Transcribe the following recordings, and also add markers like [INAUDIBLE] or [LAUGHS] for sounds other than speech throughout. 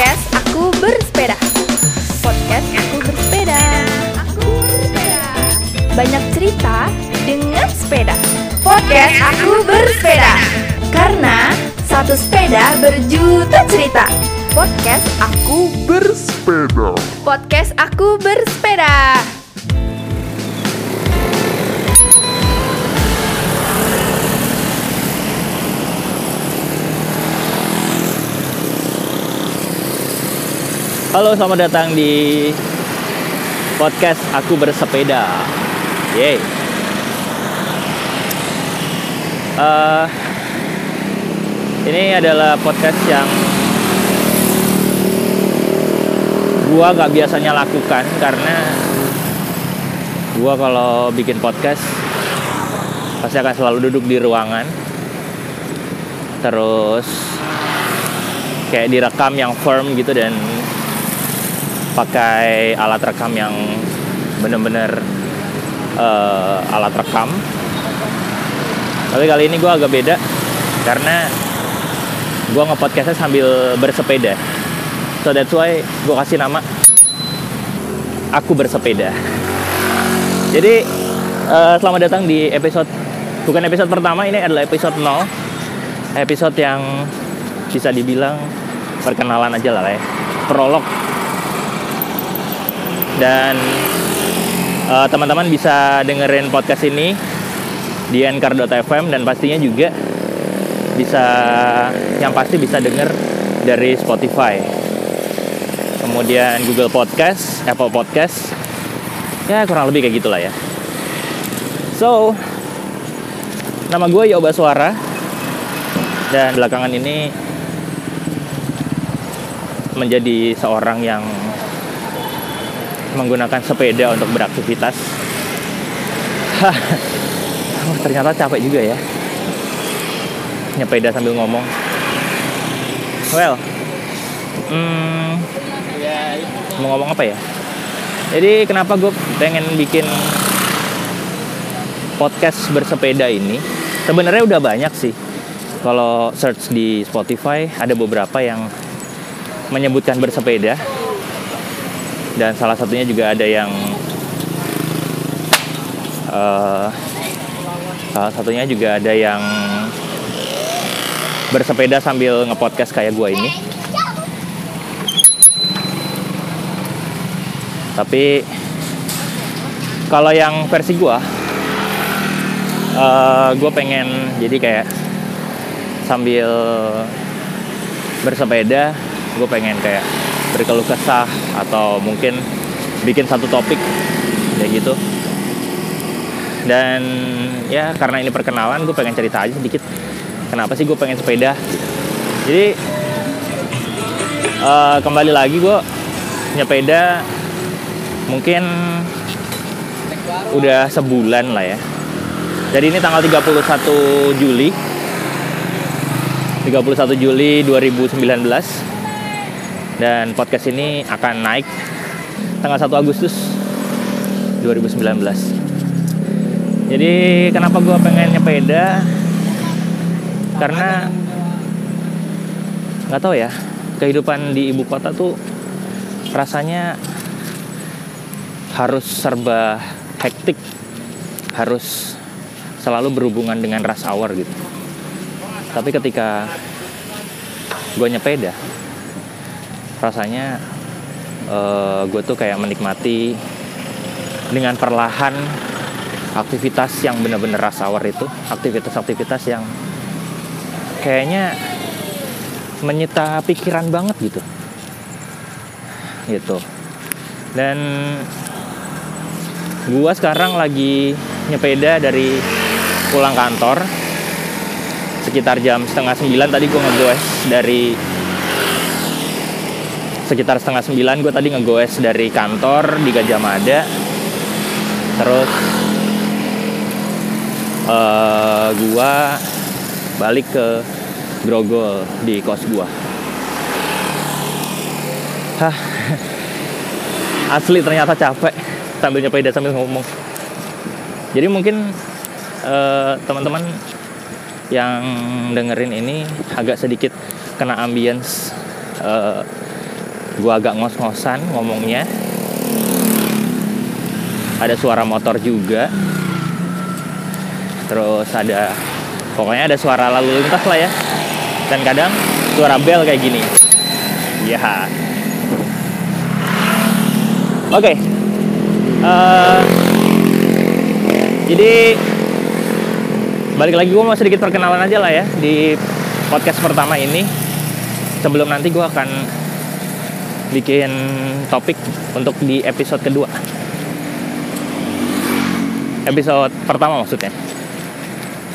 Podcast Aku Bersepeda. Podcast Aku Bersepeda. Aku bersepeda. Banyak cerita dengan sepeda. Podcast Aku Bersepeda. Karena satu sepeda berjuta cerita. Podcast Aku bersepeda. Podcast Aku Bersepeda. Halo, selamat datang di podcast Aku Bersepeda. Yeay. Eh, ini adalah podcast yang gua gak biasanya lakukan karena gua kalau bikin podcast pasti akan selalu duduk di ruangan terus kayak direkam yang firm gitu dan pakai alat rekam yang bener-bener uh, alat rekam. Tapi kali ini gue agak beda karena gue ngepodcastnya sambil bersepeda. So that's why gue kasih nama aku bersepeda. Jadi uh, selamat datang di episode bukan episode pertama ini adalah episode 0 episode yang bisa dibilang perkenalan aja lah ya. Prolog dan uh, teman-teman bisa dengerin podcast ini di anchor.fm dan pastinya juga bisa yang pasti bisa denger dari Spotify. Kemudian Google Podcast Apple Podcast ya kurang lebih kayak gitulah ya. So nama gue Yoba Suara. Dan belakangan ini menjadi seorang yang menggunakan sepeda untuk beraktivitas. oh, ternyata capek juga ya. Nyepeda sambil ngomong. Well, hmm, mau ngomong apa ya? Jadi kenapa gue pengen bikin podcast bersepeda ini? Sebenarnya udah banyak sih. Kalau search di Spotify ada beberapa yang menyebutkan bersepeda dan salah satunya juga ada yang uh, salah satunya juga ada yang bersepeda sambil ngepodcast kayak gue ini. Tapi kalau yang versi gue uh, gue pengen jadi kayak sambil bersepeda gue pengen kayak berkeluh kesah atau mungkin bikin satu topik kayak gitu. Dan ya karena ini perkenalan gue pengen cerita aja sedikit. Kenapa sih gue pengen sepeda? Jadi uh, kembali lagi gue nyepeda mungkin udah sebulan lah ya. Jadi ini tanggal 31 Juli. 31 Juli 2019 dan podcast ini akan naik tanggal 1 Agustus 2019 jadi kenapa gue pengen nyepeda? Karena nggak tahu ya kehidupan di ibu kota tuh rasanya harus serba hektik harus selalu berhubungan dengan rush hour gitu. Tapi ketika gue nyepeda rasanya uh, gue tuh kayak menikmati dengan perlahan aktivitas yang bener-bener rasawar itu aktivitas-aktivitas yang kayaknya menyita pikiran banget gitu. Gitu. Dan gue sekarang lagi nyepeda dari pulang kantor sekitar jam setengah sembilan tadi gue ngegoes dari sekitar setengah sembilan gue tadi ngegoes dari kantor di Gajah Mada. Terus uh, gue balik ke Grogol di kos gue Hah, [LAUGHS] asli ternyata capek sambil nyepeda sambil ngomong. Jadi mungkin uh, teman-teman yang dengerin ini agak sedikit kena ambience uh, gue agak ngos-ngosan ngomongnya. Ada suara motor juga. Terus ada pokoknya ada suara lalu lintas lah ya. Dan kadang suara bel kayak gini. Ya oke. Okay. uh, jadi balik lagi gue mau sedikit perkenalan aja lah ya di podcast pertama ini. Sebelum nanti gue akan bikin topik untuk di episode kedua. Episode pertama maksudnya.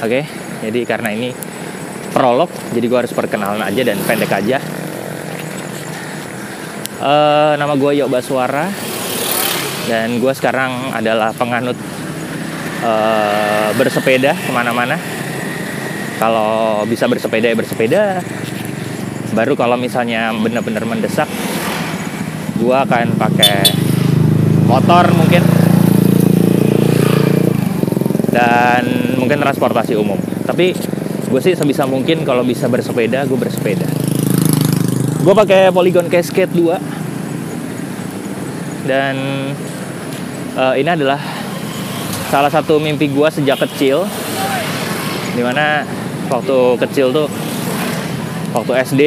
Oke okay? jadi karena ini prolog jadi gue harus perkenalan aja dan pendek aja. Uh, nama gue Yok Baswara dan gue sekarang adalah penganut uh, bersepeda ke mana-mana. Kalau bisa bersepeda ya bersepeda. Baru kalau misalnya benar-benar mendesak gue akan pakai motor mungkin. Dan mungkin transportasi umum. Tapi gue sih sebisa mungkin kalau bisa bersepeda gue bersepeda. Gue pakai Polygon Cascade 2 dan uh, ini adalah salah satu mimpi gue sejak kecil. Di mana waktu kecil tuh waktu SD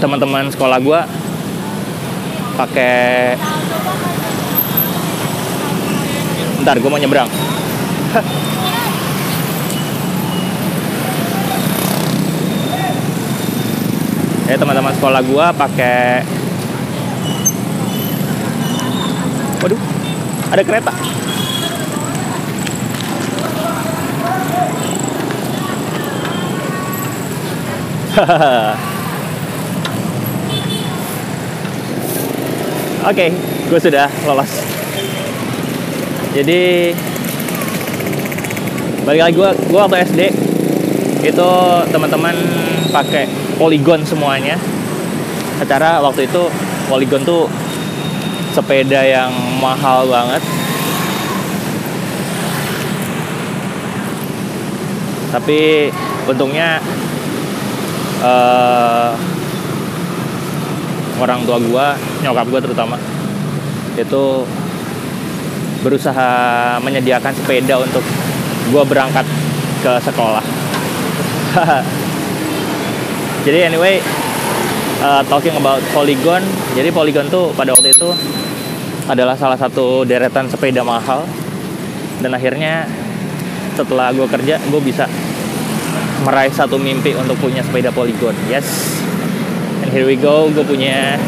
teman-teman sekolah gue pakai ntar gue mau nyebrang. Ya [LAUGHS] teman-teman sekolah gue pakai waduh ada kereta. hahaha [LAUGHS] Oke, okay, gue sudah lolos. Jadi balik lagi gue, gue waktu SD itu teman-teman pakai poligon semuanya. Acara waktu itu poligon tuh sepeda yang mahal banget. Tapi untungnya uh, orang tua gue nyokap gue terutama itu berusaha menyediakan sepeda untuk gue berangkat ke sekolah. [LAUGHS] Jadi anyway uh, talking about Polygon jadi Polygon tuh pada waktu itu adalah salah satu deretan sepeda mahal. Dan akhirnya setelah gue kerja gue bisa meraih satu mimpi untuk punya sepeda Polygon. Yes here we go gue punya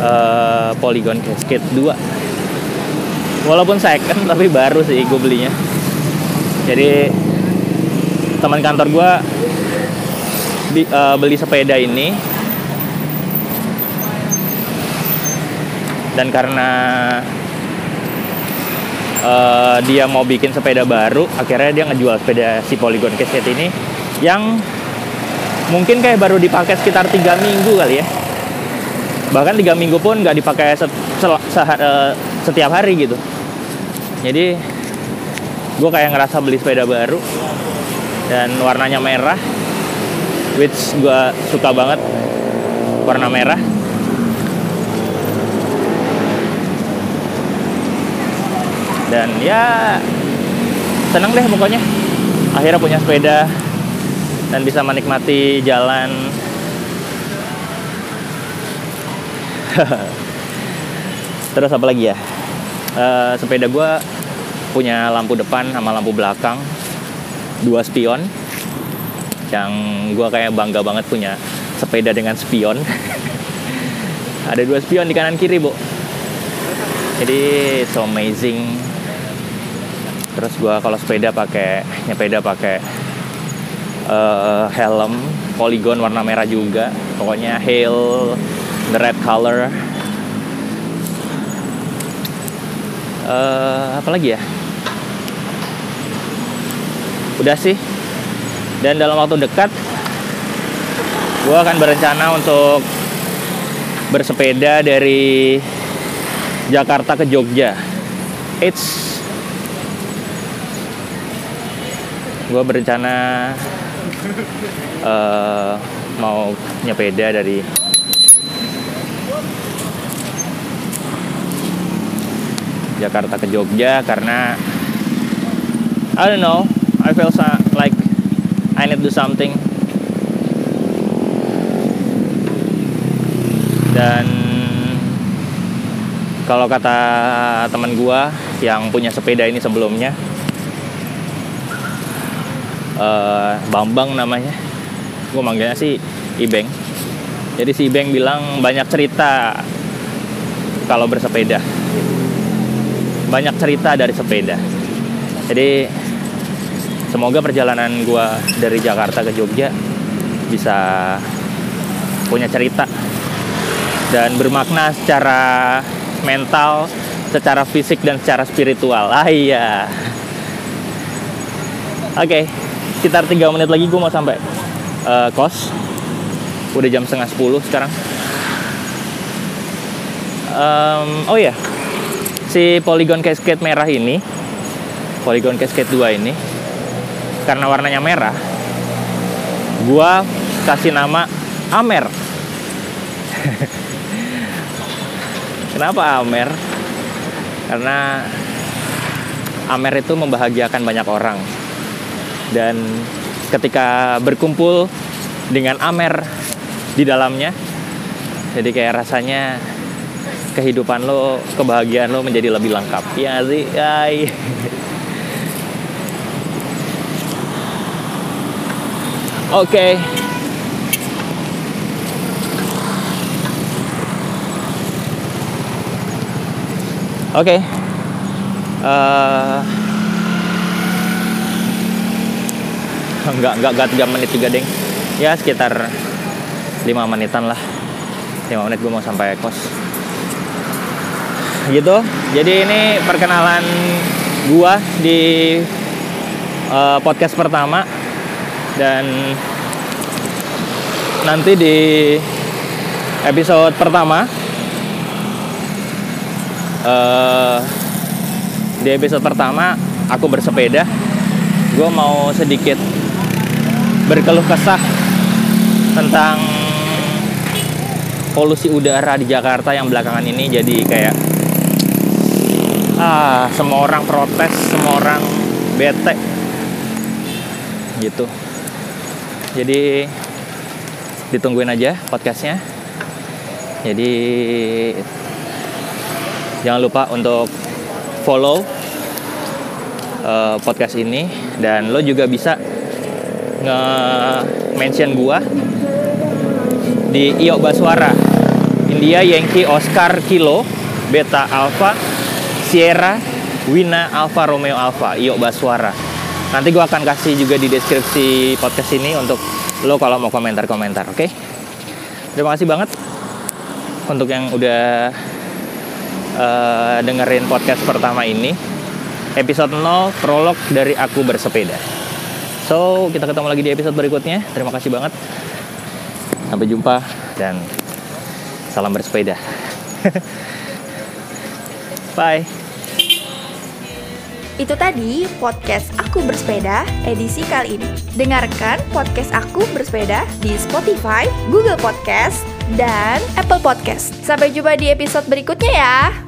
uh, Polygon Cascade 2 walaupun second tapi baru sih gue belinya. Jadi teman kantor gue di, uh, beli sepeda ini. Dan karena uh, dia mau bikin sepeda baru akhirnya dia ngejual sepeda si Polygon Cascade ini yang mungkin kayak baru dipakai sekitar tiga minggu kali ya. Bahkan tiga minggu pun nggak dipakai se se se uh, setiap hari gitu. Jadi gue kayak ngerasa beli sepeda baru dan warnanya merah which gue suka banget warna merah. Dan ya seneng deh pokoknya. Akhirnya punya sepeda dan bisa menikmati jalan. [LAUGHS] Terus apa lagi ya? Uh, sepeda gue punya lampu depan sama lampu belakang. Dua spion. Yang gue kayak bangga banget punya sepeda dengan spion. [LAUGHS] Ada dua spion di kanan kiri bu. Jadi so amazing. Terus gue kalau sepeda pakai nyepeda pakai uh, helm polygon warna merah juga. Pokoknya hail the red color. Uh, apa lagi ya? Udah sih. Dan dalam waktu dekat gue akan berencana untuk bersepeda dari Jakarta ke Jogja. It's gue berencana uh, mau nyepeda dari Jakarta ke Jogja karena I don't know I feel so- like I need to do something. Dan kalau kata teman gua yang punya sepeda ini sebelumnya eh, Bambang namanya. Gue manggilnya sih Ibeng. Jadi si Ibeng bilang banyak cerita kalau bersepeda. Banyak cerita dari sepeda. Jadi semoga perjalanan gua dari Jakarta ke Jogja bisa punya cerita dan bermakna secara mental secara fisik dan secara spiritual. Ah iya. Oke sekitar tiga menit lagi gue mau sampai eh, kos. Udah jam setengah 10 sekarang. Em, oh ya si Polygon Cascade merah ini Polygon Cascade 2 ini karena warnanya merah gua kasih nama Amer. [LAUGHS] Kenapa Amer? Karena Amer itu membahagiakan banyak orang dan ketika berkumpul dengan Amer di dalamnya jadi kayak rasanya kehidupan lo, kebahagiaan lo menjadi lebih lengkap. Ya sih, ay. [LAUGHS] Oke. Oke. Eh, [LAUGHS] enggak enggak enggak 3 menit juga, Deng. Ya sekitar 5 menitan lah. 5 menit gue mau sampai kos gitu jadi ini perkenalan gua di eh, podcast pertama dan nanti di episode pertama eh, di episode pertama aku bersepeda gue mau sedikit berkeluh kesah tentang polusi udara di Jakarta yang belakangan ini. Jadi kayak ah semua orang protes semua orang bete gitu. Jadi ditungguin aja podcastnya. Jadi jangan lupa untuk follow eh, podcast ini. Dan lo juga bisa nge mention gua di Iyo Baswara India Yankee Oscar Kilo Beta Alpha Sierra Wina Alfa Romeo Alfa Iyo Baswara nanti gue akan kasih juga di deskripsi podcast ini untuk lo kalau mau komentar-komentar oke? Terima kasih banget untuk yang udah eh, dengerin podcast pertama ini. Episode 0 prolog dari aku bersepeda so kita ketemu lagi di episode berikutnya terima kasih banget sampai jumpa dan salam bersepeda [LAUGHS] bye Itu tadi podcast Aku Bersepeda edisi kali ini. Dengarkan podcast Aku Bersepeda di Spotify, Google Podcast, dan Apple Podcast. Sampai jumpa di episode berikutnya ya.